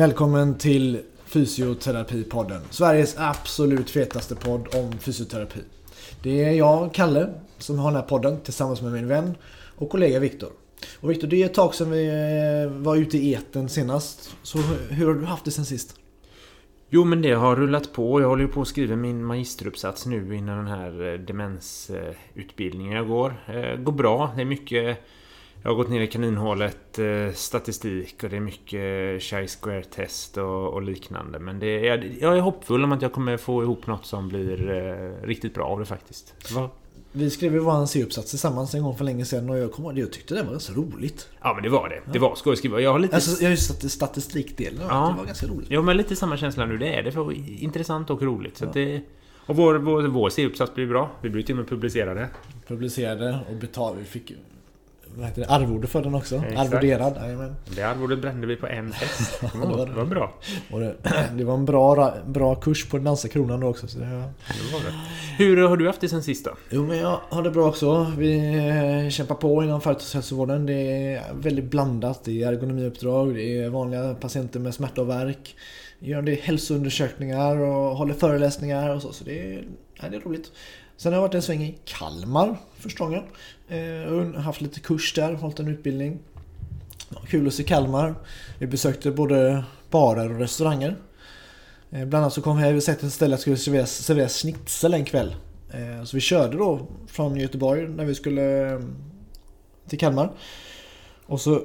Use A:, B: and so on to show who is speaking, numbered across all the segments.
A: Välkommen till Fysioterapipodden. Sveriges absolut fetaste podd om fysioterapi. Det är jag, Kalle, som har den här podden tillsammans med min vän och kollega Viktor. Och Viktor, det är ett tag sedan vi eh, var ute i eten senast. Så hur har du haft det sen sist?
B: Jo, men det har rullat på. Jag håller ju på att skriva min magisteruppsats nu innan den här eh, demensutbildningen jag går. Det går bra. Det är mycket jag har gått ner i kaninhålet, eh, statistik och det är mycket Chi Square test och, och, liknande. Men det, jag, jag är hoppfull om att jag kommer få ihop något som blir eh, riktigt bra av det faktiskt. Va?
A: Vi skrev ju vår C-uppsats tillsammans en gång för länge sedan och jag, kom, jag tyckte det var ganska roligt.
B: Ja men det var det. Det var skoj skriva. Jag har lite...
A: Alltså, jag har statistikdelen ja. det var ganska roligt.
B: Ja men lite samma känsla nu. Det är det. För intressant och roligt. Så ja. det, och vår, vår, vår C-uppsats blir bra. Vi blir till och med publicerade.
A: Publicerade och betalade. Vi fick vad heter det, arvode för den också. Exakt. Arvoderad. Amen.
B: Det arvodet brände vi på en fest. Det var, det var bra.
A: Det, det, var en bra, bra kurs på den danska kronan då också. Så det, det
B: var det. Hur har du haft det sen sist då?
A: Jo men jag har det bra också. Vi eh, kämpar på inom företagshälsovården. Det är väldigt blandat. Det är ergonomiuppdrag, det är vanliga patienter med smärta och värk. Gör det hälsoundersökningar och håller föreläsningar och så. Så det är, ja, det är roligt. Sen har jag varit en sväng i Kalmar första gången. Eh, haft lite kurs där, hållit en utbildning. Kul att se Kalmar. Vi besökte både barer och restauranger. Eh, bland annat så kom vi och sett ett ställe att skulle serveras, serveras schnitzel en kväll. Eh, så vi körde då från Göteborg när vi skulle eh, till Kalmar. Och så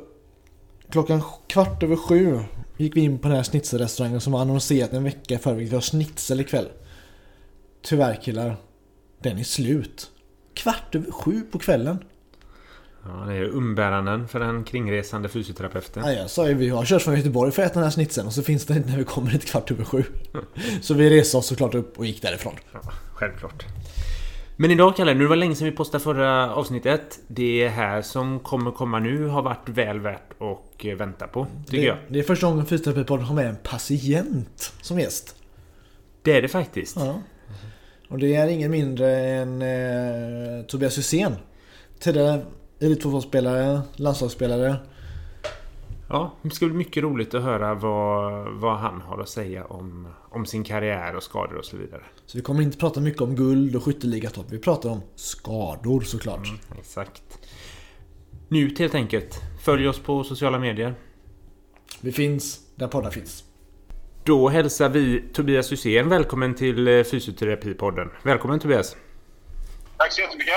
A: klockan kvart över sju gick vi in på den här schnitzelrestaurangen som var annonserat en vecka före vi har schnitzel ikväll. Tyvärr killar, den är slut. Kvart över sju på kvällen.
B: Ja, det är umbäranden för den kringresande fysioterapeuten.
A: Ja, jag sa ju vi har kört från Göteborg för att äta den här snitsen och så finns det inte när vi kommer hit kvart över sju. så vi reste oss såklart upp och gick därifrån.
B: Ja, självklart. Men idag Kalle, nu var länge sedan vi postade förra avsnittet. Det här som kommer komma nu har varit väl värt att vänta på, tycker
A: det,
B: jag.
A: Det är första gången Fysioterapipodden har med en patient som gäst.
B: Det är det faktiskt.
A: Ja. Och det är ingen mindre än eh, Tobias Hysén. Tidigare elitfotbollsspelare, landslagsspelare.
B: Ja, det ska bli mycket roligt att höra vad, vad han har att säga om, om sin karriär och skador och så vidare.
A: Så vi kommer inte prata mycket om guld och skytteligatopp. Vi pratar om skador såklart. Mm,
B: exakt. Njut helt enkelt. Följ oss på sociala medier.
A: Vi finns där poddar finns.
B: Då hälsar vi Tobias Hysén välkommen till eh, Fysioterapipodden. Välkommen Tobias!
C: Tack så jättemycket!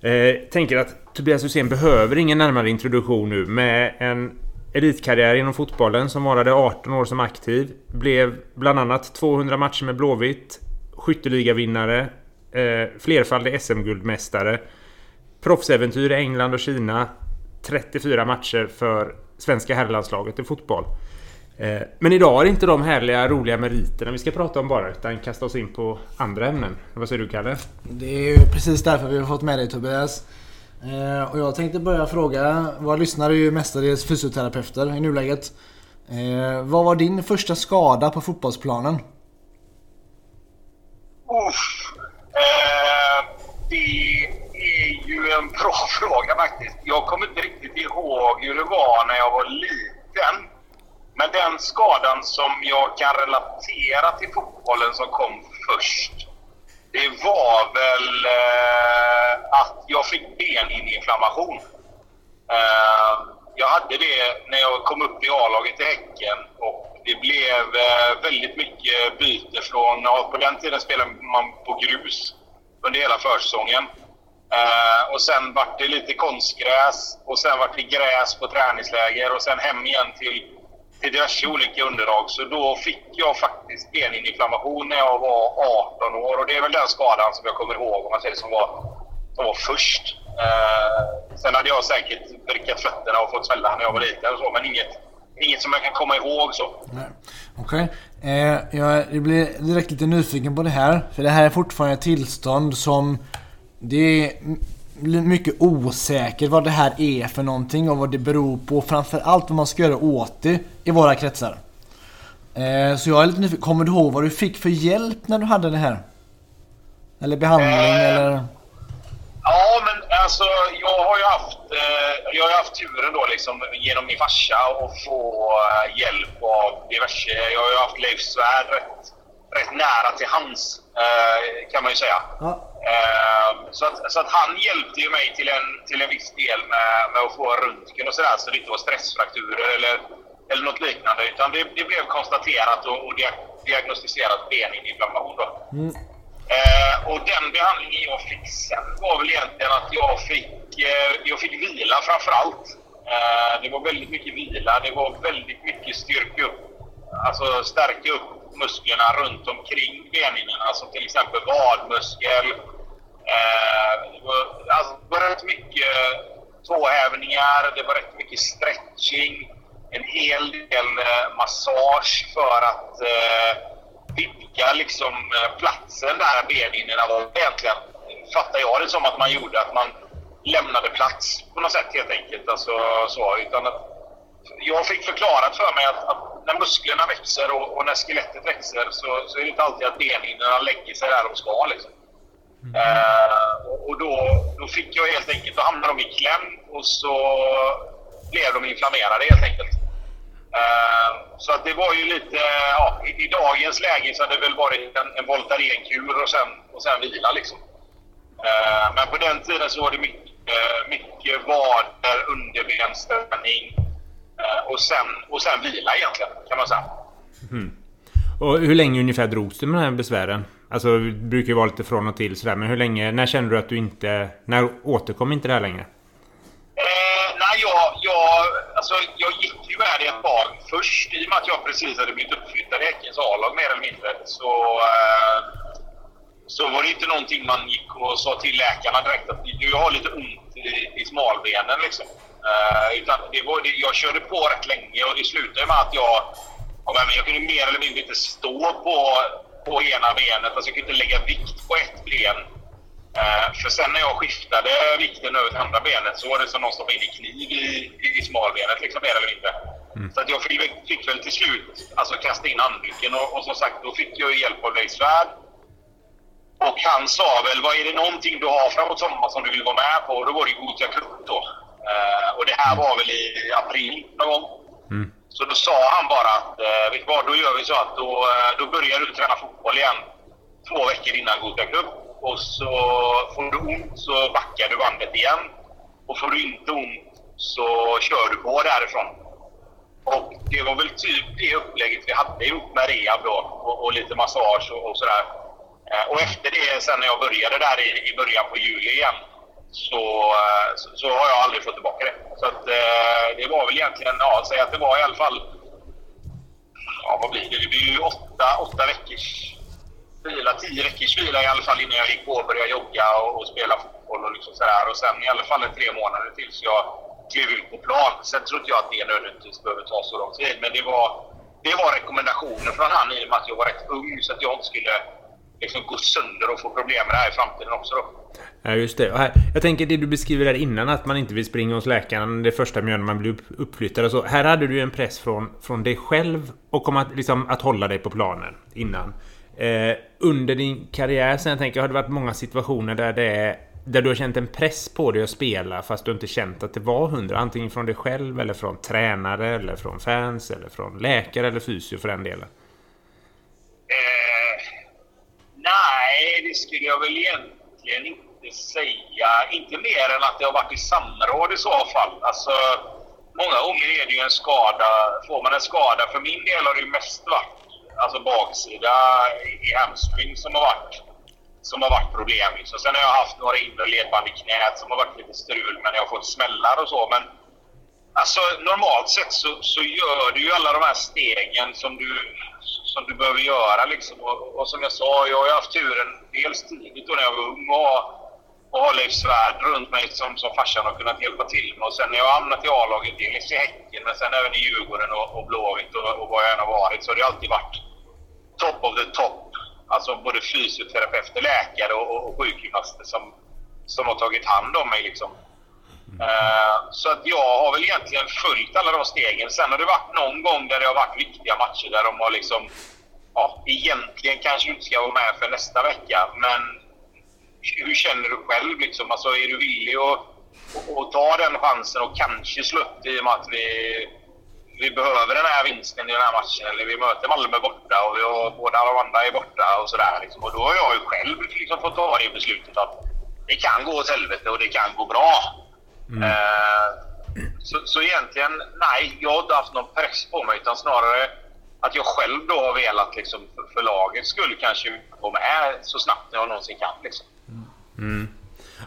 B: Eh, tänker att Tobias Hysén behöver ingen närmare introduktion nu. Med en elitkarriär inom fotbollen som varade 18 år som aktiv. Blev bland annat 200 matcher med Blåvitt. Skytteligavinnare. Eh, flerfaldig SM-guldmästare. Proffsäventyr i England och Kina. 34 matcher för svenska herrlandslaget i fotboll. Eh, men idag är det inte de härliga, roliga meriterna vi ska prata om bara, utan kasta oss in på andra ämnen. Vad säger du Kalle?
A: Det är ju precis därför vi har fått med dig Tobias. Eh, och jag tänkte börja fråga, våra lyssnare är ju mestadels fysioterapeuter i nuläget. Eh, vad var din första skada på fotbollsplanen?
C: Uff, eh, det är ju en bra fråga faktiskt. Jag kommer inte riktigt ihåg hur det var när jag var liten. Men den skadan som jag kan relatera till fotbollen som kom först, det var väl eh, att jag fick benhinneinflammation. Eh, jag hade det när jag kom upp i A-laget i Häcken och det blev eh, väldigt mycket byte från... På den tiden spelade man på grus under hela försäsongen. Uh, och sen vart det lite konstgräs och sen vart det gräs på träningsläger och sen hem igen till till diverse olika underlag. Så då fick jag faktiskt beninflammation när jag var 18 år. Och det är väl den skadan som jag kommer ihåg, om man säger som var, som var först. Eh, sen hade jag säkert vrickat fötterna och fått smälla när jag var liten och så, men inget, inget som jag kan komma ihåg så.
A: Okej. Okay. Eh, jag blir direkt lite nyfiken på det här. För det här är fortfarande ett tillstånd som... Det är mycket osäkert vad det här är för någonting och vad det beror på. Framförallt vad man ska göra åt det i våra kretsar. Eh, så jag är lite nyfiken. Kommer du ihåg vad du fick för hjälp när du hade det här? Eller behandling eh, eller?
C: Ja, men alltså jag har ju haft, eh, jag har haft turen då liksom genom min farsa att få eh, hjälp av diverse. Jag har ju haft Leif Svärd rätt, rätt nära till hands, eh, kan man ju säga. Ja. Eh, så, att, så att han hjälpte ju mig till en, till en viss del med, med att få röntgen och sådär, så det inte var stressfrakturer eller, eller något liknande. Utan det, det blev konstaterat och, och diagnostiserat beninflammation. Då. Mm. Eh, och den behandlingen jag fick sen var väl egentligen att jag fick, eh, jag fick vila framför allt. Eh, det var väldigt mycket vila, det var väldigt mycket styrka upp, alltså stärka upp musklerna runt omkring benhinnorna alltså som till exempel vadmuskel. Eh, det, var, alltså, det var rätt mycket tåhävningar, det var rätt mycket stretching, en hel del eh, massage för att eh, vidga liksom, eh, platsen där benhinnorna var egentligen, fattar jag det som att man gjorde, att man lämnade plats på något sätt helt enkelt. Alltså, så, utan att jag fick förklarat för mig att, att när musklerna växer och, och, när skelettet växer så, så är det inte alltid att benhinnorna lägger sig där de ska. Liksom. Mm. Uh, och då, då fick jag helt enkelt, då hamnade de i kläm och så blev de inflammerade helt enkelt. Uh, så att det var ju lite, ja, i, i, dagens läge så hade det väl varit en, en Voltaren-kur och sen, och sen vila liksom. Uh, men på den tiden så var det mycket Eh, mycket vader, underbensträning eh, och sen, och sen vila egentligen, kan man säga.
B: Mm. Och hur länge ungefär drogs du med de här besvären? Alltså, det brukar ju vara lite från och till sådär, men hur länge, när kände du att du inte... När återkom inte det här längre?
C: Eh, nej, jag, jag, alltså, jag gick ju med det ett tag först. I och med att jag precis hade blivit uppflyttad i Häckens A-lag mer eller mindre så eh, så var det inte någonting man gick och sa till läkarna direkt att du har lite ont i, i smalbenen. Liksom. Uh, utan det var, det, jag körde på rätt länge och det slutade med att jag, jag kunde mer eller mindre inte stå på, på ena benet. Alltså jag kunde inte lägga vikt på ett ben. Uh, för sen när jag skiftade vikten över till andra benet så var det som någon stoppade in i kniv i, i, i smalbenet, liksom, mer eller mindre. Mm. Så att jag fick, fick väl till slut alltså, kasta in handduken och, och som sagt, då fick jag hjälp av Leif Svärd. Och han sa väl, vad är det någonting du har framåt sommaren som du vill vara med på? Och då var det Gothia Cup då. Uh, och det här var väl i april någon gång. Mm. Så då sa han bara att, uh, vet du vad, då gör vi så att då, uh, då börjar du träna fotboll igen två veckor innan Gothia Cup. Och så får du ont så backar du bandet igen. Och får du inte ont så kör du på därifrån. Och det var väl typ det upplägget vi hade ihop med rehab då och, och lite massage och, och sådär. Eh, och efter det, sen när jag började där i, i början på juli igen, så, eh, så, så, har jag aldrig fått tillbaka det. Så att, eh, det var väl egentligen, ja, säg att det var i alla fall, ja vad blir det, det blir ju åtta, åtta veckors vila, tio veckors vila i alla fall innan jag gick på och började jogga och, och spela fotboll och liksom sådär. Och sen i alla fall tre månader tills jag klev ut på plan. Sen tror inte jag att det nödvändigtvis behöver ta så lång tid, men det var, det var rekommendationer från han i och med att jag var rätt ung så att jag inte skulle liksom gå sönder och få problem med det här i framtiden också då.
B: Ja, just det. Här, jag tänker det du beskriver där innan, att man inte vill springa hos läkaren det första man gör när man blir uppflyttad och så. Här hade du en press från, från dig själv och om att, liksom, att hålla dig på planen innan. Eh, under din karriär sen, jag tänker, har det varit många situationer där det är där du har känt en press på dig att spela fast du inte känt att det var hundra. Antingen från dig själv eller från tränare eller från fans eller från läkare eller fysio för den delen.
C: Nej, det skulle jag väl egentligen inte säga. Inte mer än att det har varit i samråd i så fall. Alltså, många gånger är det ju en skada. Får man en skada, för min del har det ju mest varit alltså baksida i hamstring som har varit som har varit problem. Så sen har jag haft några inre ledband i knät som har varit lite strul, men jag har fått smällar och så. Men alltså, normalt sett så, så gör du ju alla de här stegen som du som du behöver göra. Liksom. Och, och, som jag sa, jag har ju haft turen dels tidigt då när jag var ung och, och ha Leif Svärd runt mig som, som farsan har kunnat hjälpa till med. Och sen när jag har hamnat i A-laget, dels i Häcken men sen även i Djurgården och, och Blåvitt och, och vad jag än har varit så har det alltid varit top of the top. Alltså både fysioterapeuter, läkare och, och, och sjukgymnaster som, som har tagit hand om mig. Liksom. Uh, så att jag har väl egentligen följt alla de stegen. Sen har det varit någon gång där det har varit viktiga matcher där de har liksom... Ja, egentligen kanske inte ska vara med för nästa vecka, men hur känner du själv liksom? Alltså är du villig att, att ta den chansen och kanske slå upp i och med att vi, vi behöver den här vinsten i den här matchen. Eller vi möter Malmö borta och vi och båda de andra är borta och sådär. Liksom. Och då har jag ju själv liksom fått ta det beslutet att det kan gå åt helvete och det kan gå bra. Mm. Eh, så, så egentligen, nej, jag har inte haft någon press på mig utan snarare att jag själv då har velat liksom, för, för lagets skull kanske gå med så snabbt jag någonsin kan. Liksom.
B: Mm.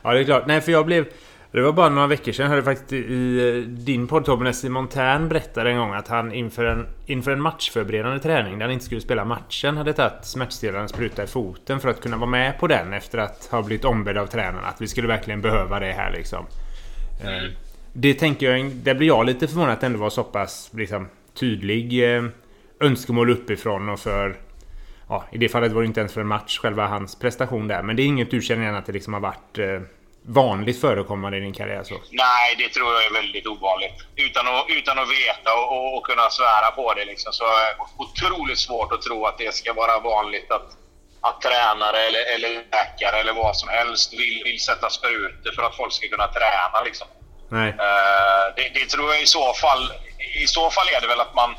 B: Ja, det är klart. Nej, för jag blev... Det var bara några veckor sedan jag hörde faktiskt i eh, din podd Tobbe Simon Tern berättade en gång att han inför en, inför en matchförberedande träning där han inte skulle spela matchen hade tagit smärtstillande spruta i foten för att kunna vara med på den efter att ha blivit ombedd av tränaren att vi skulle verkligen behöva det här liksom. Mm. Det tänker jag, där blir jag lite förvånad att det ändå var så pass liksom, tydlig eh, önskemål uppifrån och för... Ja, i det fallet var det inte ens för en match, själva hans prestation där. Men det är inget du känner igen att det liksom har varit eh, vanligt förekommande i din karriär? Så.
C: Nej, det tror jag är väldigt ovanligt. Utan att, utan att veta och, och kunna svära på det liksom, så är det otroligt svårt att tro att det ska vara vanligt att, att tränare eller, eller läkare eller vad som helst vill, vill sätta sprutor för att folk ska kunna träna. Liksom.
B: Nej.
C: Uh, det, det, tror jag i så fall... I så fall är det väl att man,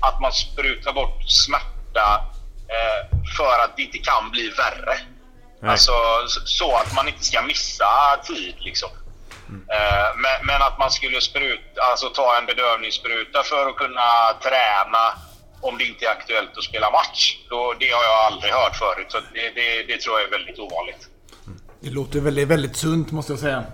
C: att man sprutar bort smärta uh, för att det inte kan bli värre. Alltså, så att man inte ska missa tid. Liksom. Mm. Men, men, att man skulle spruta, alltså ta en bedövningsspruta för att kunna träna om det inte är aktuellt att spela match. Då, det har jag aldrig hört förut. Så det, det, det tror jag är väldigt ovanligt.
A: Det låter väldigt, väldigt sunt måste jag säga.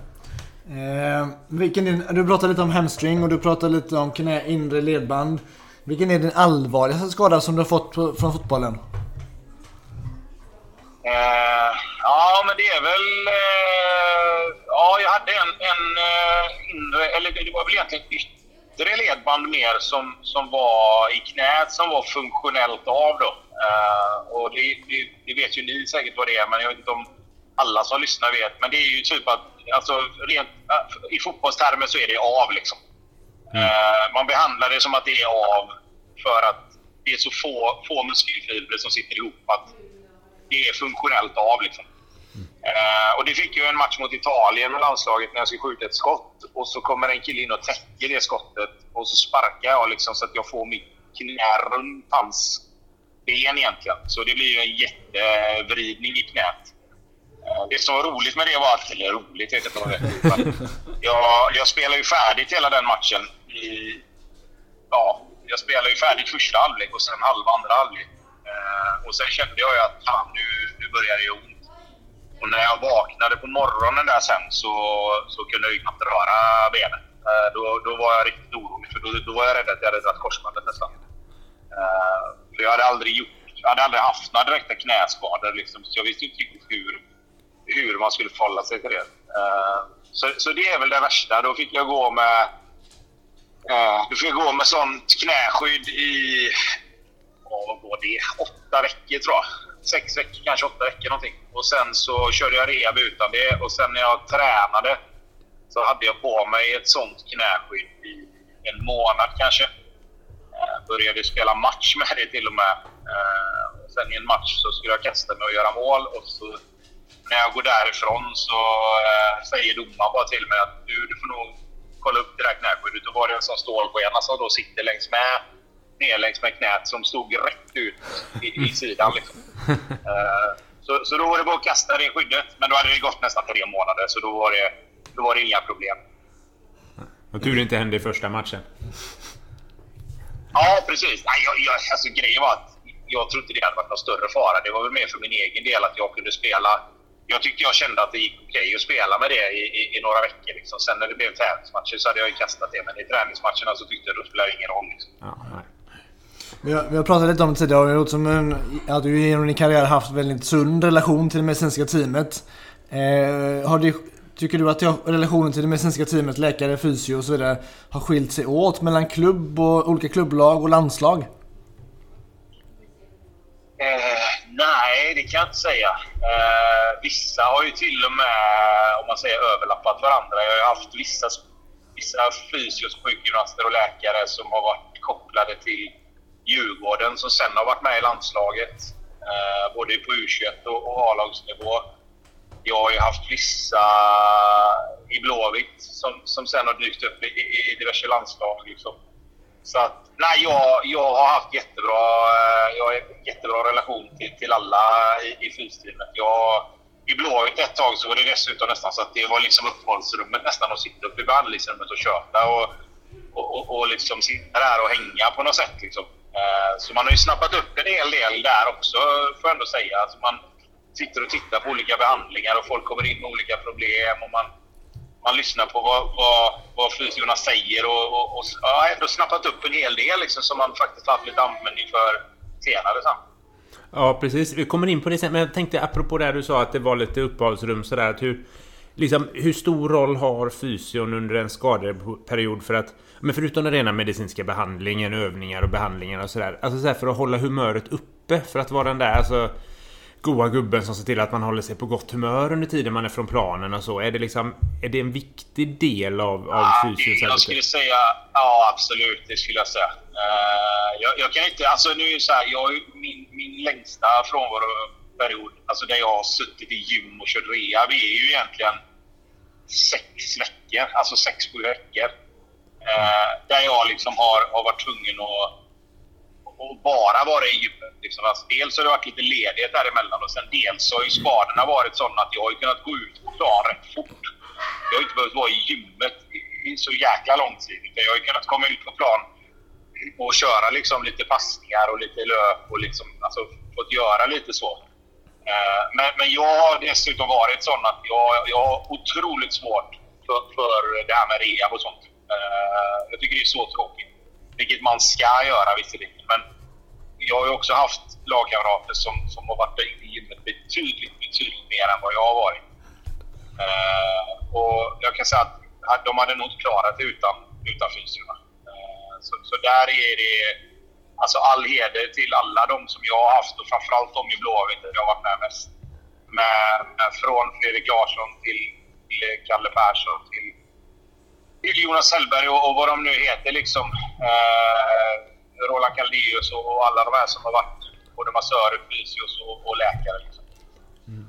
A: Eh, vilken är, du pratade lite om hamstring och du pratade lite om knä, inre ledband. Vilken är den allvarligaste skada som du har fått på, från fotbollen?
C: Eh, ja, men det är väl... Eh, ja, jag hade en, en eh, inre... Eller det var väl egentligen yttre ledband mer som, som var i knät som var funktionellt av då. Eh, och det, det, det, vet ju ni säkert vad det är, men jag vet inte om alla som lyssnar vet. Men det är ju typ att... Alltså, rent, I fotbollstermer så är det av liksom. Mm. Eh, man behandlar det som att det är av för att det är så få, få muskelfibrer som sitter ihop att det är funktionellt av. Liksom. Uh, och det fick ju en match mot Italien med landslaget när jag skulle skjuta ett skott. Och så kommer en kille in och täcker det skottet. Och så sparkar jag liksom så att jag får mitt knä runt hans ben egentligen. Så det blir ju en jättevridning i knät. Uh, det som var roligt med det var att... Eller roligt, vet jag inte vad det är. jag, jag spelade ju färdigt hela den matchen. I, ja, jag spelade ju färdigt första halvlek och sen halva andra halvlek. Eh, och sen kände jag ju att fan, nu, nu börjar det göra ont. Och när jag vaknade på morgonen där sen så, så kunde jag ju knappt röra benet. Eh, då, då var jag riktigt orolig för då, då var jag rädd att jag hade dragit korsbandet nästan. Eh, för jag hade aldrig gjort, jag hade aldrig haft några direkta knäskador liksom, så jag visste inte riktigt hur, hur man skulle förhålla sig till det. Eh, så, så det är väl det värsta. Då fick jag gå med eh, då fick jag gå med sånt knäskydd i vad var det? Åtta veckor tror jag. Sex veckor, kanske åtta veckor någonting. Och sen så körde jag rehab utan det och sen när jag tränade så hade jag på mig ett sånt knäskydd i en månad kanske. Jag började spela match med det till och med. Eh, och sen i en match så skulle jag kasta mig och göra mål och så när jag går därifrån så eh, säger domaren bara till mig att du, du får nog kolla upp det där knäskyddet. Då var det en sån stålskena som alltså, då sitter längs med ner längs med knät som stod rätt ut i, i sidan. Liksom. Uh, så, så då var det bara att kasta det skyddet. Men då hade det gått nästan tre månader, så då var det, då var det inga problem.
B: Och tur det inte hände i första matchen.
C: Ja, precis. Nej, jag, jag, alltså, grejen var att jag trodde inte det hade varit någon större fara. Det var väl mer för min egen del att jag kunde spela. Jag tyckte jag kände att det gick okej att spela med det i, i, i några veckor. Liksom. Sen när det blev tävlingsmatcher så hade jag ju kastat det, men i träningsmatcherna så tyckte jag att det spelade ingen roll. Liksom.
B: Ja,
A: vi har, vi har pratat lite om det tidigare och det låter som en, att du genom din karriär haft väldigt sund relation till det medicinska teamet. Eh, har det, tycker du att relationen till det medicinska teamet, läkare, fysio och så vidare, har skilt sig åt mellan klubb och olika klubblag och landslag?
C: Eh, nej, det kan jag inte säga. Eh, vissa har ju till och med, om man säger överlappat varandra. Jag har haft vissa, vissa fysios, sjukgymnaster och läkare som har varit kopplade till Djurgården som sen har varit med i landslaget. Eh, både på U21 och, och A-lagsnivå. Jag har ju haft vissa i Blåvitt som, som sen har dykt upp i, i diverse landslag. Liksom. Så att, nej, jag, jag har haft jättebra, eh, jag har jättebra relation till, till alla i, i fysteamet. Jag, I Blåvitt ett tag så var det dessutom nästan så att det var liksom uppehållsrummet nästan att sitta uppe i behandlingsrummet och köta och, och, och, och liksom sitta där och hänga på något sätt. Liksom. Eh, så man har ju snappat upp en hel del där också, får jag ändå säga. Alltså man sitter och tittar på olika behandlingar och folk kommer in med olika problem. och man man lyssnar på vad, vad, vad fysiorna säger och, och, och ja, ändå snappat upp en hel del liksom, som man faktiskt haft lite användning för senare Så.
B: Ja, precis. Vi kommer in på det sen. Men jag tänkte apropå det du sa att det var lite uppehållsrum sådär. Att hur, liksom, hur stor roll har fysion under en skadeperiod för att... Men förutom den rena medicinska behandlingen, övningar och behandlingar och sådär. Alltså så för att hålla humöret uppe. För att vara den där alltså goa gubben som ser till att man håller sig på gott humör under tiden man är från planen och så. Är det liksom... Är det en viktig del av, av ja, fysioterapi?
C: Jag skulle säga... Ja, absolut. Det skulle jag säga. Uh, jag, jag, kan inte... Alltså nu är så här, jag, min, min längsta period alltså där jag har suttit i gym och kört rehab, är ju egentligen sex veckor. Alltså sex, sju veckor. Eh, där jag liksom har, har varit tvungen att och bara vara i gymmet. Liksom. Alltså, dels har det varit lite ledighet däremellan och sen dels har ju skadorna varit sådana att jag har kunnat gå ut på plan rätt fort. Jag har inte behövt vara i gymmet i så jäkla lång tid. Utan jag har kunnat komma ut på plan och köra liksom lite passningar och lite löp och liksom, alltså, fått göra lite så. Eh, men, men jag har dessutom varit sån att jag, jag har otroligt svårt för, för det här med rehab och sånt. Eh, jag tycker det är så tråkigt. Vilket man ska göra visserligen. Men jag har ju också haft lagkamrater som, som har varit i gymmet betydligt, betydligt mer än vad jag har varit. Eh, och jag kan säga att de hade nog inte klarat det utan, utan fysiorna. Så, så där är det alltså all heder till alla de som jag har haft och framförallt de i Blåvitt jag har varit med mest. Med, med från Fredrik Larsson till, till Kalle Persson till till Jonas Hellberg och, och vad de nu heter liksom. Eh, Roland Caldeus och, alla de här som har varit både massörer, fysios och, och läkare. Liksom.
B: Mm.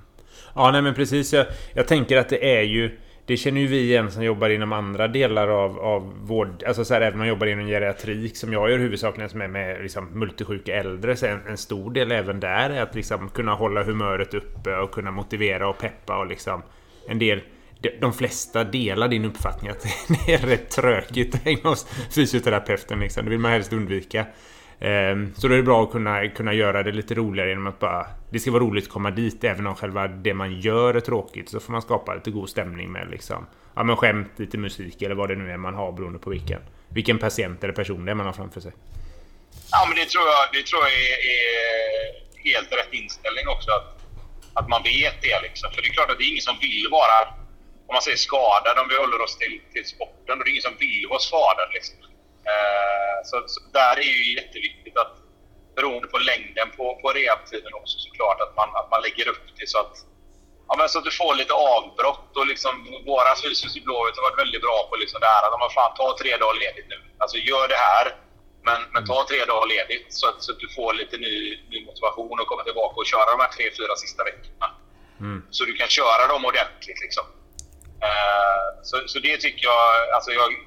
B: Ja, nej men precis. Jag, jag tänker att det är ju... Det känner ju vi igen som jobbar inom andra delar av, av vård. Alltså så här, även om man jobbar inom geriatrik som jag gör huvudsakligen som är med liksom, multisjuka äldre. Så en, en stor del även där är att liksom kunna hålla humöret uppe och kunna motivera och peppa och liksom en del de flesta delar din uppfattning att det är rätt trökigt att hänga hos fysioterapeuten. Liksom. Det vill man helst undvika. Ehm, så då är det bra att kunna, kunna göra det lite roligare genom att bara... Det ska vara roligt att komma dit även om själva det man gör är tråkigt. Så får man skapa lite god stämning med liksom... Ja men skämt, lite musik eller vad det nu är man har beroende på vilken, vilken patient eller person det är man har framför sig.
C: Ja men det tror jag, det tror jag är, är helt rätt inställning också. Att, att man vet det liksom. För det är klart att det är ingen som vill vara om man säger skadad, om vi håller oss till, till sporten, då är det ingen som vill vara skadad. Liksom. Eh, så, så, där är ju jätteviktigt att beroende på längden på, på rehabtiden också såklart att man, att man lägger upp det så att, ja, men så att du får lite avbrott. Och liksom, våra fysios i Blåvitt har varit väldigt bra på liksom det här att man fan ta tre dagar ledigt nu. Alltså gör det här, men, men ta tre dagar ledigt så att, så att du får lite ny, ny motivation och komma tillbaka och köra de här tre, fyra sista veckorna. Mm. Så du kan köra dem ordentligt liksom. Eh, så, så det tycker jag, alltså jag är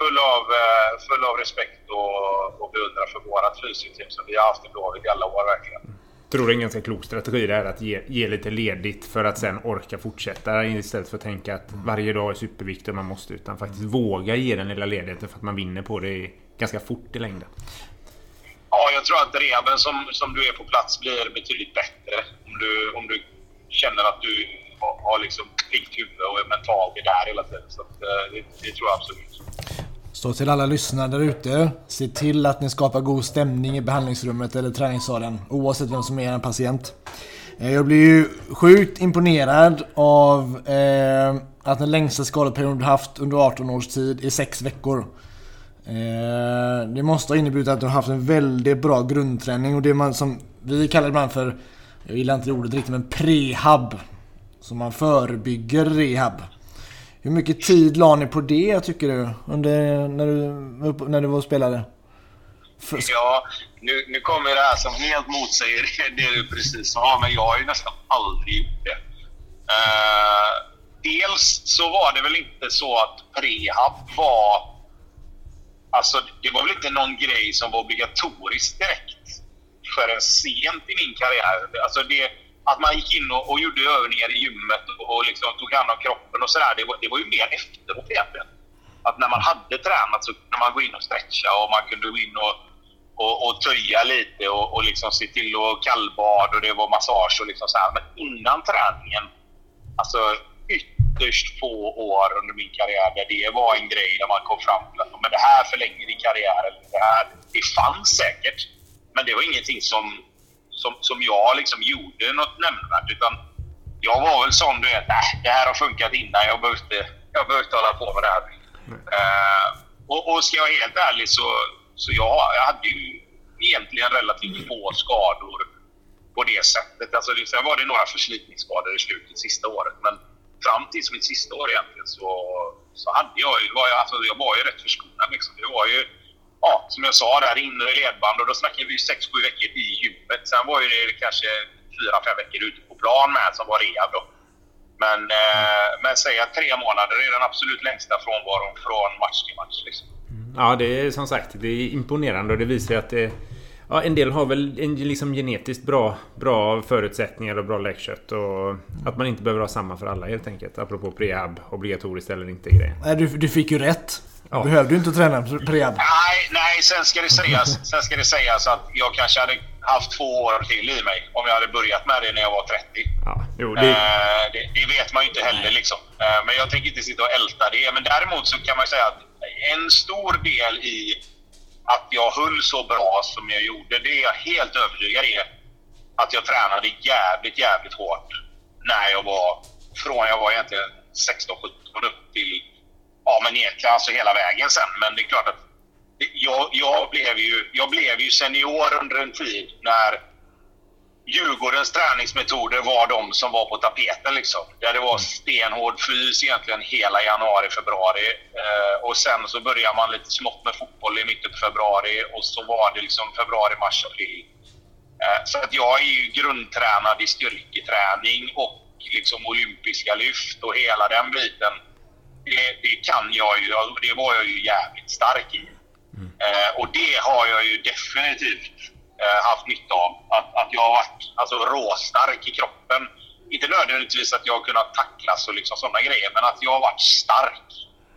C: full av, eh, full av respekt och, och beundran för vårt fysioteam som vi har haft i Blåvitt i alla år verkligen.
B: Tror är en ganska klok strategi det här att ge, ge lite ledigt för att sen orka fortsätta istället för att tänka att varje dag är superviktig och man måste utan faktiskt våga ge den lilla ledigheten för att man vinner på det ganska fort i längden.
C: Ja, jag tror att rehaben som, som du är på plats blir betydligt bättre om du, om du känner att du har liksom piggt huvud och är mentalt där hela tiden. Så att, eh, det, det tror jag absolut.
A: Så till alla lyssnare där ute. Se till att ni skapar god stämning i behandlingsrummet eller träningssalen. Oavsett vem som är en patient. Eh, jag blir ju sjukt imponerad av eh, att den längsta skadeperioden du haft under 18 års tid är 6 veckor. Eh, det måste ha inneburit att du har haft en väldigt bra grundträning och det man som vi kallar ibland för, jag gillar inte det ordet riktigt, men prehab. Så man förebygger rehab. Hur mycket tid la ni på det tycker du? Under, när, du när du var och spelade?
C: För... Ja, nu, nu kommer det här som helt motsäger det du precis sa, men jag har ju nästan aldrig gjort det. Uh, dels så var det väl inte så att prehab var Alltså, det var väl inte någon grej som var obligatorisk direkt förrän sent i min karriär. Alltså det, att man gick in och, och gjorde övningar i gymmet och, och liksom tog hand om kroppen och sådär, det, var, det var ju mer efteråt egentligen. Att när man hade tränat så kunde man gå in och stretcha och man kunde gå in och, och, och töja lite och, och liksom se till att kallbad och det var massage och liksom så här. Men innan träningen, alltså ytterst få år under min karriär där det var en grej där man kom fram till att men det här förlänger din karriär. Eller det, här, det fanns säkert, men det var ingenting som, som, som jag liksom gjorde något nämnvärt. Utan jag var väl sån, du vet, äh, det här har funkat innan. Jag behöver inte, jag behöver inte hålla på med det här. Uh, och, och ska jag vara helt ärlig så, så ja, jag hade ju egentligen relativt få skador på det sättet. Alltså, sen var det några förslitningsskador i slutet sista året. Men fram till mitt sista år egentligen så, så hade jag, var jag, alltså, jag var ju rätt förskonad. Liksom. Det var ju, ja, som jag sa, där inre ledband och då snackade vi 6-7 veckor i gymmet. Sen var ju det kanske 4-5 veckor ute på plan med som var rehab då. Men, eh, men säg att tre månader är den absolut längsta frånvaron från match till match. Liksom.
B: Ja, det är som sagt det är imponerande och det visar ju att det Ja, en del har väl en liksom genetiskt bra, bra förutsättningar och bra läckkött. Och att man inte behöver ha samma för alla helt enkelt. Apropå prehab, obligatoriskt eller inte grejen.
A: Nej, du, du fick ju rätt. Du ja. behövde ju inte träna prehab.
C: Nej, nej sen, ska det sägas, sen ska det sägas att jag kanske hade haft två år till i mig om jag hade börjat med det när jag var 30. Ja, jo, det... Eh, det, det vet man ju inte heller. Liksom. Eh, men jag tänker inte sitta och älta det. Men däremot så kan man säga att en stor del i att jag höll så bra som jag gjorde, det är jag helt övertygad i. Att jag tränade jävligt, jävligt hårt när jag var, från jag var egentligen 16-17 upp till, ja men egentligen och hela vägen sen. Men det är klart att jag, jag, blev ju, jag blev ju senior under en tid när Djurgårdens träningsmetoder var de som var på tapeten. Liksom. Där det var stenhård fys egentligen hela januari, februari. Eh, och sen så började man lite smått med fotboll i mitten på februari och så var det liksom februari, mars, april. Eh, så att jag är ju grundtränad i styrketräning och liksom olympiska lyft och hela den biten. Det, det kan jag ju, det var jag ju jävligt stark i. Mm. Eh, och det har jag ju definitivt eh, haft nytta av. Att, att jag har varit alltså, råstark i kroppen. Inte nödvändigtvis att jag har kunnat tacklas och liksom sådana grejer, men att jag har varit stark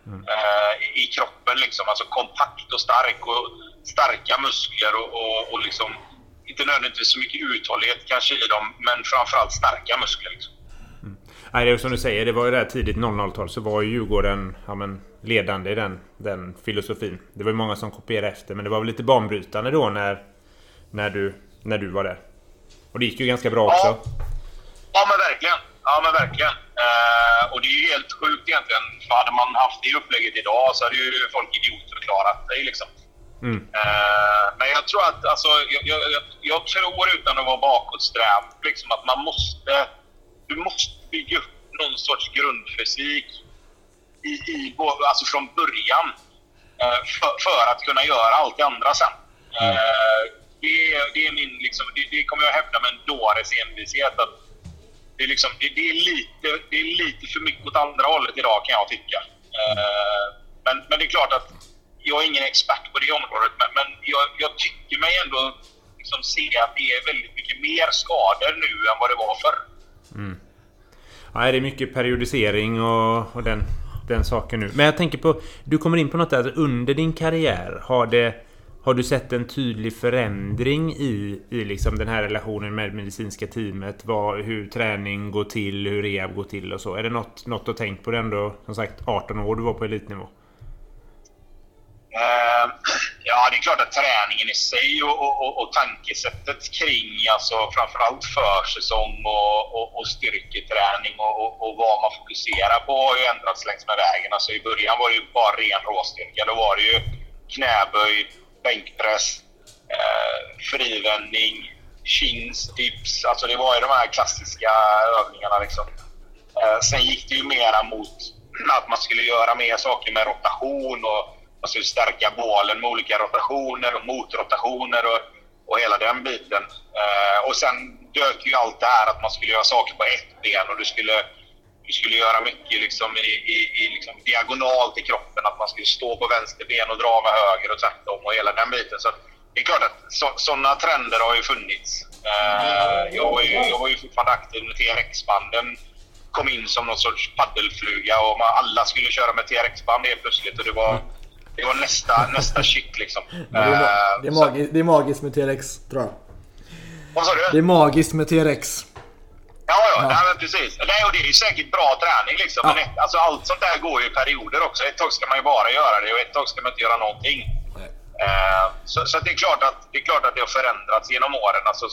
C: mm. eh, i kroppen. Liksom. Alltså kompakt och stark och starka muskler och, och, och liksom, inte nödvändigtvis så mycket uthållighet kanske i dem, men framförallt starka muskler. Liksom.
B: Nej, det är som du säger, det var ju där tidigt 00-tal så var ju Djurgården ja, men, ledande i den, den filosofin. Det var ju många som kopierade efter, men det var väl lite banbrytande då när när du, när du var där. Och det gick ju ganska bra också.
C: Ja, ja men verkligen. Ja, men verkligen. Uh, och det är ju helt sjukt egentligen. För hade man haft det upplägget idag så hade ju folk idiotförklarat dig liksom. Mm. Uh, men jag tror att, alltså, jag, jag, jag, tror utan att vara bakåtsträvd, liksom att man måste, du måste bygga upp någon sorts grundfysik i, i, alltså från början. Uh, för, för, att kunna göra allt det andra sen. Mm det, är, det, är min, liksom, det, det kommer jag hävda med en dåres envishet. Att det, är liksom, det, det, är lite, det är lite för mycket åt andra hållet idag kan jag tycka. Uh, men, men det är klart att jag är ingen expert på det området, men, men jag, jag tycker mig ändå liksom se att det är väldigt mycket mer skador nu än vad det var förr. Mm.
B: Ja, det är mycket periodisering och, och den, den saken nu. Men jag tänker på, du kommer in på något där, under din karriär har det har du sett en tydlig förändring i, i liksom den här relationen med medicinska teamet? Vad, hur träning går till, hur rehab går till och så? Är det något, något att tänka på? Det ändå, som sagt, 18 år du var på elitnivå.
C: Uh, ja, det är klart att träningen i sig och, och, och tankesättet kring alltså framförallt försäsong och, och, och styrketräning och, och, och, vad man fokuserar på har ju ändrats längs med vägen. Alltså I början var det ju bara ren råstyrka. Då var det ju knäböj, bänkpress, eh, frivändning, chins, dips. Alltså det var ju de här klassiska övningarna liksom. Eh, sen gick det ju mera mot att man skulle göra mer saker med rotation och Alltså man skulle stärka bålen med olika rotationer och motrotationer och, och hela den biten. Eh, och sen dök ju allt det här att man skulle göra saker på ett ben och du skulle du skulle göra mycket liksom i, i, i liksom diagonalt i kroppen. Att man skulle stå på vänster ben och dra med höger och tvärtom och hela den biten. Så det är klart att sådana trender har ju funnits. Eh, jag, var ju, jag var ju fortfarande aktiv med TRX-banden. Kom in som någon sorts paddelfluga och man, alla skulle köra med TRX-band helt plötsligt. Och det var, det var nästa, nästa shit liksom.
A: det, är, uh, det, är magi, det är magiskt med TRX tror jag.
C: Vad sa du?
A: Det är magiskt med TRX.
C: Ja, ja, ja. Nej, precis. Nej, och det är ju säkert bra träning liksom. Ja. Men ett, alltså, allt sånt där går ju i perioder också. Ett tag ska man ju bara göra det och ett tag ska man inte göra någonting. Eh, så, så det, är klart att, det är klart att det har förändrats genom åren. Alltså,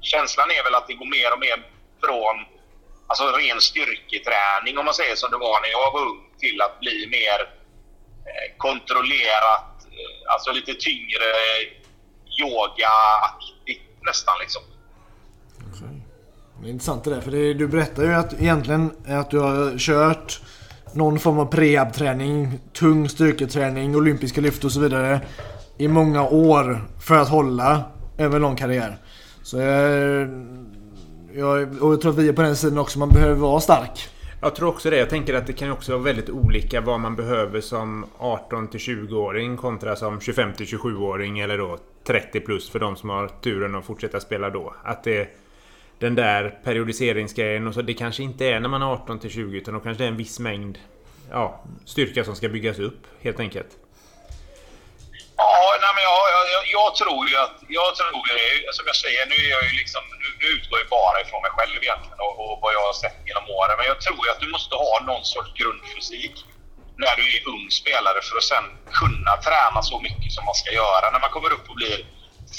C: känslan är väl att det går mer och mer från alltså, ren styrketräning, om man säger som det var när jag var ung, till att bli mer eh, Eh, kontrollerat, eh, alltså lite tyngre yoga-aktigt nästan liksom.
A: Det är intressant det där, för det, du berättar ju att egentligen att du har kört någon form av prehab-träning, tung styrketräning, olympiska lyft och så vidare i många år för att hålla över lång karriär. Så jag, jag, och jag tror att vi är på den sidan också, man behöver vara stark.
B: Jag tror också det. Jag tänker att det kan också vara väldigt olika vad man behöver som 18 till 20-åring kontra som 25 till 27-åring eller då 30 plus för de som har turen att fortsätta spela då. Att det den där periodiseringsgrejen och så. Det kanske inte är när man är 18 till 20 utan då kanske det är en viss mängd ja, styrka som ska byggas upp helt enkelt.
C: Ja, nej, men jag, jag, jag, tror ju att... Jag tror ju, som jag säger, nu, är jag ju liksom, nu utgår jag bara ifrån mig själv egentligen och, och vad jag har sett genom åren. Men jag tror ju att du måste ha någon sorts grundfysik när du är ung spelare för att sen kunna träna så mycket som man ska göra när man kommer upp och blir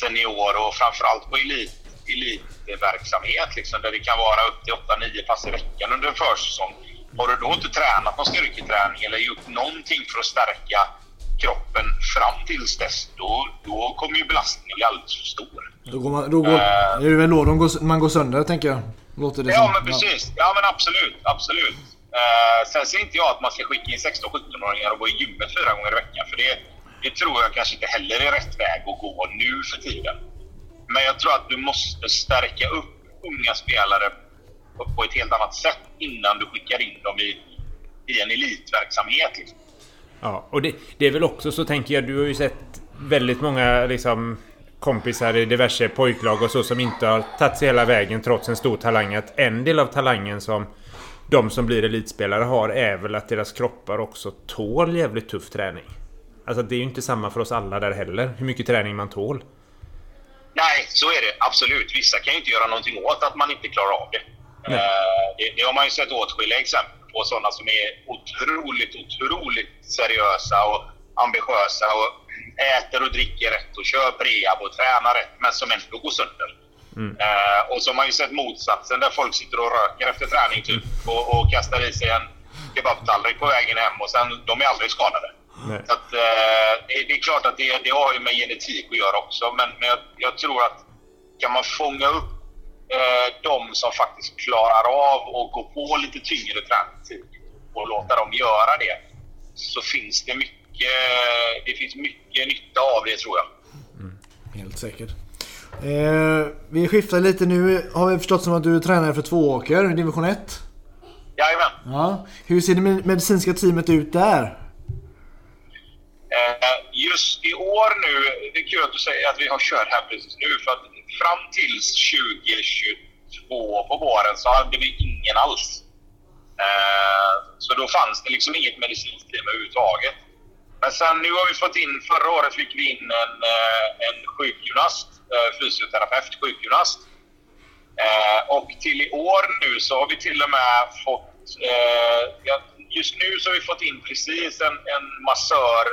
C: senior och framförallt på elit, elitverksamhet liksom, där det kan vara upp till 8-9 pass i veckan under en försäsong. Har du då inte tränat någon styrketräning eller gjort någonting för att stärka kroppen fram tills dess, då, då kommer ju belastningen bli alldeles för stor.
A: Då går man, då går, uh, är det väl då de går, man går sönder, tänker jag?
C: Låter det ja, som. men precis. Ja. men absolut. absolut. Uh, sen ser inte jag att man ska skicka in 16-17-åringar och gå i gymmet fyra gånger i veckan. För det, det tror jag kanske inte heller är rätt väg att gå nu för tiden. Men jag tror att du måste stärka upp unga spelare på ett helt annat sätt innan du skickar in dem i, i en elitverksamhet. Liksom.
B: Ja, och det, det, är väl också så tänker jag, du har ju sett väldigt många liksom kompisar i diverse pojklag och så som inte har tagit sig hela vägen trots en stor talang. Att en del av talangen som de som blir elitspelare har är väl att deras kroppar också tål jävligt tuff träning. Alltså det är ju inte samma för oss alla där heller, hur mycket träning man tål.
C: Nej, så är det absolut. Vissa kan ju inte göra någonting åt att man inte klarar av det. Uh, det, det, har man ju sett åtskilliga exempel på. Sådana som är otroligt, otroligt seriösa och ambitiösa och äter och dricker rätt och kör prehab och tränar rätt men som ändå går sönder. Mm. Uh, och så har man ju sett motsatsen där folk sitter och röker efter träning typ och, och kastar i sig en kebabtallrik på vägen hem och sen de är aldrig skadade. Så att, eh, det, det, är klart att det, det har ju med genetik att göra också, men, men jag, jag, tror att kan man fånga upp de som faktiskt klarar av att gå på lite tyngre träning och låta dem göra det, så finns det mycket, det finns mycket nytta av det tror jag.
A: Mm, helt säkert. Eh, vi skiftar lite nu. Har vi förstått som att du tränar för Tvååker, division 1?
C: Jajamän.
A: Ja. Hur ser det medicinska teamet ut där?
C: Eh, just i år nu, det är kul att du säger att vi har kört här precis nu, för att fram till 2022 på våren så hade vi ingen alls. Eh, så då fanns det liksom inget medicinskt team överhuvudtaget. Men sen nu har vi fått in, förra året fick vi in en, eh, en sjukgymnast, eh, fysioterapeut, sjukgymnast. Eh, och till i år nu så har vi till och med fått, just nu så har vi fått in precis en, en massör,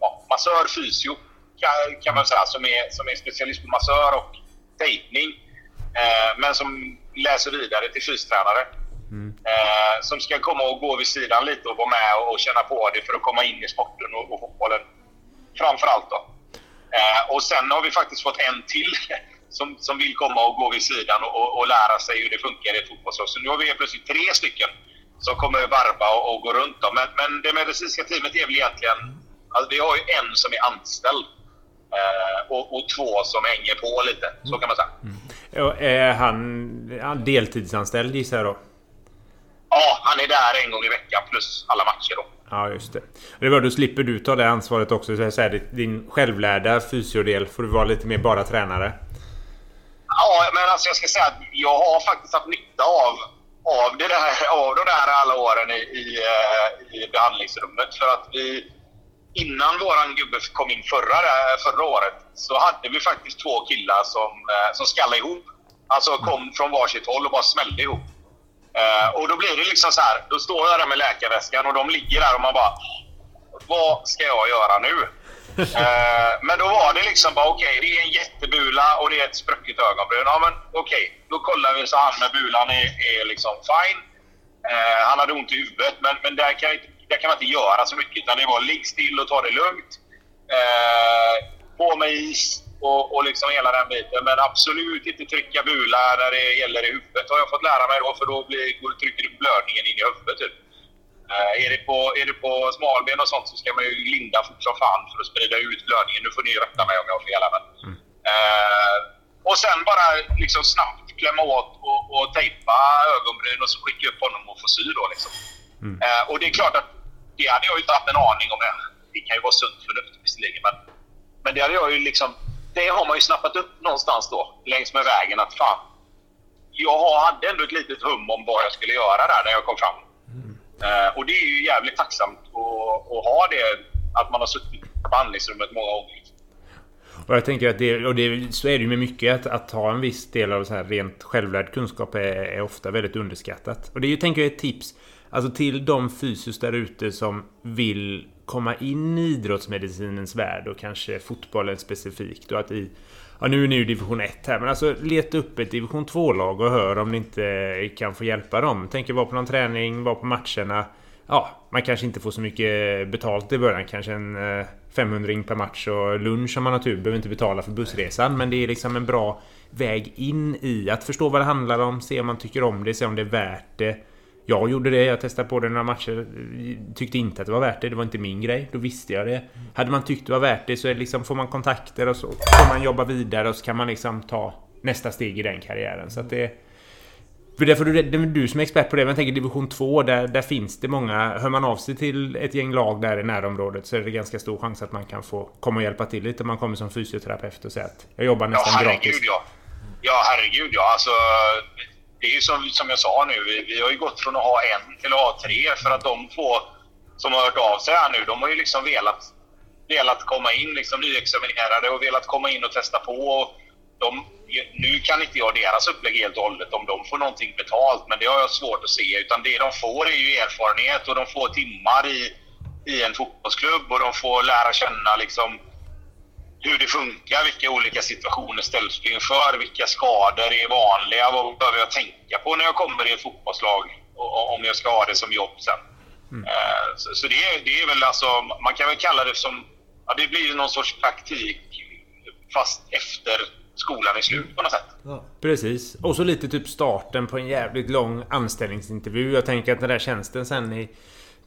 C: ja, massör fysio kan, kan, man säga, som är, som är specialist på massör och tejpning. Eh, men som läser vidare till fystränare. Mm. Eh, som ska komma och gå vid sidan lite och vara med och, och känna på det för att komma in i sporten och, och fotbollen. Framförallt då. Eh, och sen har vi faktiskt fått en till som, som vill komma och gå vid sidan och, och, och lära sig hur det funkar i fotbollslag. Så nu har vi plötsligt tre stycken som kommer varva och, och gå runt. Då. Men, men det medicinska teamet är väl egentligen... Alltså vi har ju en som är anställd och, och, två som hänger på lite. Så kan man säga.
B: Mm. Är han deltidsanställd gissar jag då?
C: Ja, han är där en gång i veckan plus alla matcher då.
B: Ja, just det. Det är bra, då slipper du ta det ansvaret också. Så säga, din självlärda fysiodel får du vara lite mer bara tränare.
C: Ja, men alltså jag ska säga att jag har faktiskt haft nytta av, av, det där, av de där alla åren i, i, eh, i behandlingsrummet. För att vi, innan våran gubbe kom in förra, förra året så hade vi faktiskt två killar som, eh, som skallade ihop. Alltså kom från varsitt håll och bara smällde ihop. Uh, och då blir det liksom så här, då står jag där med läkarväskan och de ligger där och man bara Vad ska jag göra nu? men då var det liksom bara okej, okay, det är en jättebula och det är ett sprucket ögonbryn. Ja men okej, okay, då kollar vi så han med bulan är, är liksom fine. Han hade ont i huvudet men, men där, kan, där kan man inte göra så mycket utan det var ligg still och ta det lugnt. på med is, och, och liksom hela den biten. Men absolut inte trycka bula när det gäller i huvudet har jag fått lära mig då för då blir, trycker du blödningen in i huvudet. Typ. Uh, är, det på, är det på smalben och sånt så ska man ju linda fort som fan för att sprida ut blödningen. Nu får ni rätta mig om jag har fel men. Mm. Uh, och sen bara liksom snabbt klämma åt och, och tejpa ögonbryn och så skicka upp honom och få sy då liksom. Mm. Uh, och det är klart att det hade jag ju inte haft en aning om. Det kan ju vara sunt förnuft visserligen men, men det hade jag ju liksom det har man ju snappat upp någonstans då längs med vägen att fan, jag hade ändå ett litet hum om vad jag skulle göra där när jag kom fram. Mm. Eh, och det är ju jävligt tacksamt att, att ha det, att man har suttit på behandlingsrummet många gånger.
B: Och jag tänker att det, och det, så är det ju med mycket, att, att ha en viss del av så här rent självlärd kunskap är, är ofta väldigt underskattat. Och det är ju, tänker jag, ett tips alltså till de fysiskt där ute som vill komma in i idrottsmedicinens värld och kanske fotbollen specifikt. Och att i, ja, nu är ni ju division 1 här, men alltså leta upp ett division 2-lag och hör om ni inte kan få hjälpa dem. Tänker vara på någon träning, vara på matcherna. Ja, man kanske inte får så mycket betalt i början. Kanske en eh, 500 per match och lunch om man har tur. Behöver inte betala för bussresan. Men det är liksom en bra väg in i att förstå vad det handlar om, se om man tycker om det, se om det är värt det. Jag gjorde det, jag testade på det några matcher. Tyckte inte att det var värt det, det var inte min grej. Då visste jag det. Hade man tyckt det var värt det så liksom, får man kontakter och så får man jobba vidare och så kan man liksom ta nästa steg i den karriären. Så att det... För därför det är du som är expert på det. Men jag tänker division 2, där, där finns det många... Hör man av sig till ett gäng lag där i närområdet så är det ganska stor chans att man kan få komma och hjälpa till lite. Man kommer som fysioterapeut och säger att jag jobbar nästan
C: ja,
B: herregud,
C: gratis. Ja. ja, herregud ja. Alltså, det är ju som, som jag sa nu, vi, vi har ju gått från att ha en till att ha tre för att de två som har hört av sig här nu, de har ju liksom velat, velat komma in, liksom nyexaminerade och velat komma in och testa på. De, nu kan inte jag deras upplägg helt och hållet om de får någonting betalt, men det har jag svårt att se. Utan det de får är ju erfarenhet och de får timmar i, i en fotbollsklubb och de får lära känna liksom hur det funkar, vilka olika situationer ställs vi inför, vilka skador är vanliga, vad behöver jag tänka på när jag kommer i ett fotbollslag om jag ska ha det som jobb sen. Mm. Eh, så, så det, är, det är väl alltså, man kan väl kalla det som, ja, det blir någon sorts praktik fast efter skolan är slut på något sätt. Ja.
B: Precis. Och så lite typ starten på en jävligt lång anställningsintervju. Jag tänker att den där tjänsten sen i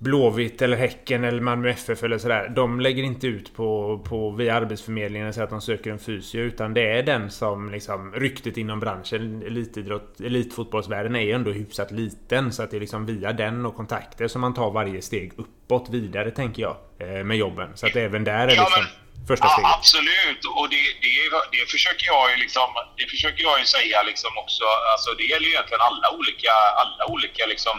B: Blåvitt eller Häcken eller Malmö FF eller sådär. De lägger inte ut på, på via Arbetsförmedlingen och säger att de söker en fysio. Utan det är den som liksom ryktet inom branschen, elitidrott, elitfotbollsvärlden är ju ändå hyfsat liten. Så att det är liksom via den och kontakter som man tar varje steg uppåt vidare tänker jag. Eh, med jobben. Så att även där är liksom ja, men, första steget.
C: Ja, absolut. Och det, det, det, försöker jag ju liksom, det försöker jag ju säga liksom också. Alltså det gäller ju egentligen alla olika, alla olika liksom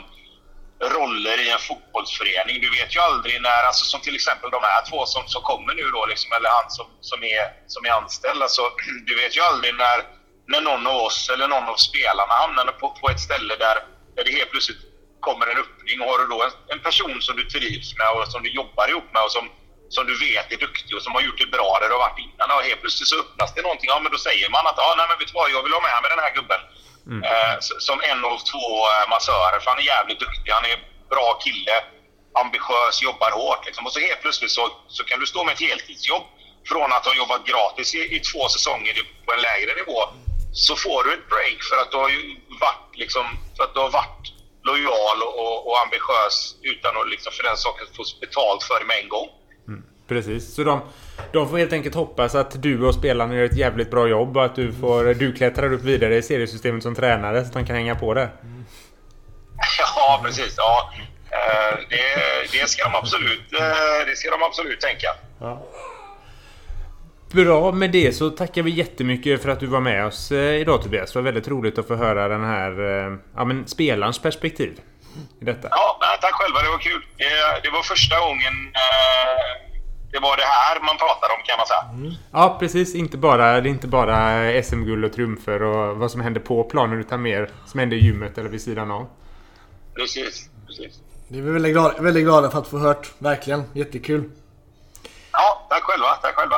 C: roller i en fotbollsförening. Du vet ju aldrig när, alltså som till exempel de här två som, som kommer nu då, liksom, eller han som, som, är, som är anställd. Alltså, du vet ju aldrig när, när någon av oss eller någon av spelarna hamnar på, på ett ställe där, där det helt plötsligt kommer en öppning och har du då en, en, person som du trivs med och som du jobbar ihop med och som, som du vet är duktig och som har gjort det bra där du har varit innan och helt plötsligt så öppnas det någonting. Ja, men då säger man att ja, nej, men vet du vad, jag vill ha med mig den här gubben. Mm. Eh, som en av två eh, massörer. För han är jävligt duktig. Han är bra kille. Ambitiös, jobbar hårt. Liksom. Och så helt plötsligt så, så kan du stå med ett heltidsjobb. Från att ha jobbat gratis i, i två säsonger på en lägre nivå. Så får du ett break för att du har varit, liksom, för att du har varit lojal och, och, och ambitiös utan att liksom för den saken få betalt för det med en gång.
B: Precis, så de, de får helt enkelt hoppas att du och spelarna gör ett jävligt bra jobb och att du, får, du klättrar upp vidare i seriesystemet som tränare så att de kan hänga på det.
C: Ja, precis. Ja. Eh, det, det, ska de absolut, eh, det ska de absolut tänka. Ja.
B: Bra, med det så tackar vi jättemycket för att du var med oss eh, idag Tobias. Det var väldigt roligt att få höra den här ja, men spelarens perspektiv i detta.
C: Ja, tack själva. Det var kul. Det, var första gången det var det här man pratade om kan man säga. Mm.
B: Ja, precis. Inte bara, det är inte bara SM-guld och triumfer och vad som händer på planen utan mer som händer i gymmet eller vid sidan av.
C: Precis, precis.
A: Det är vi väldigt glada, väldigt glada för att få hört. Verkligen. Jättekul.
C: Ja, tack själva. Tack själva.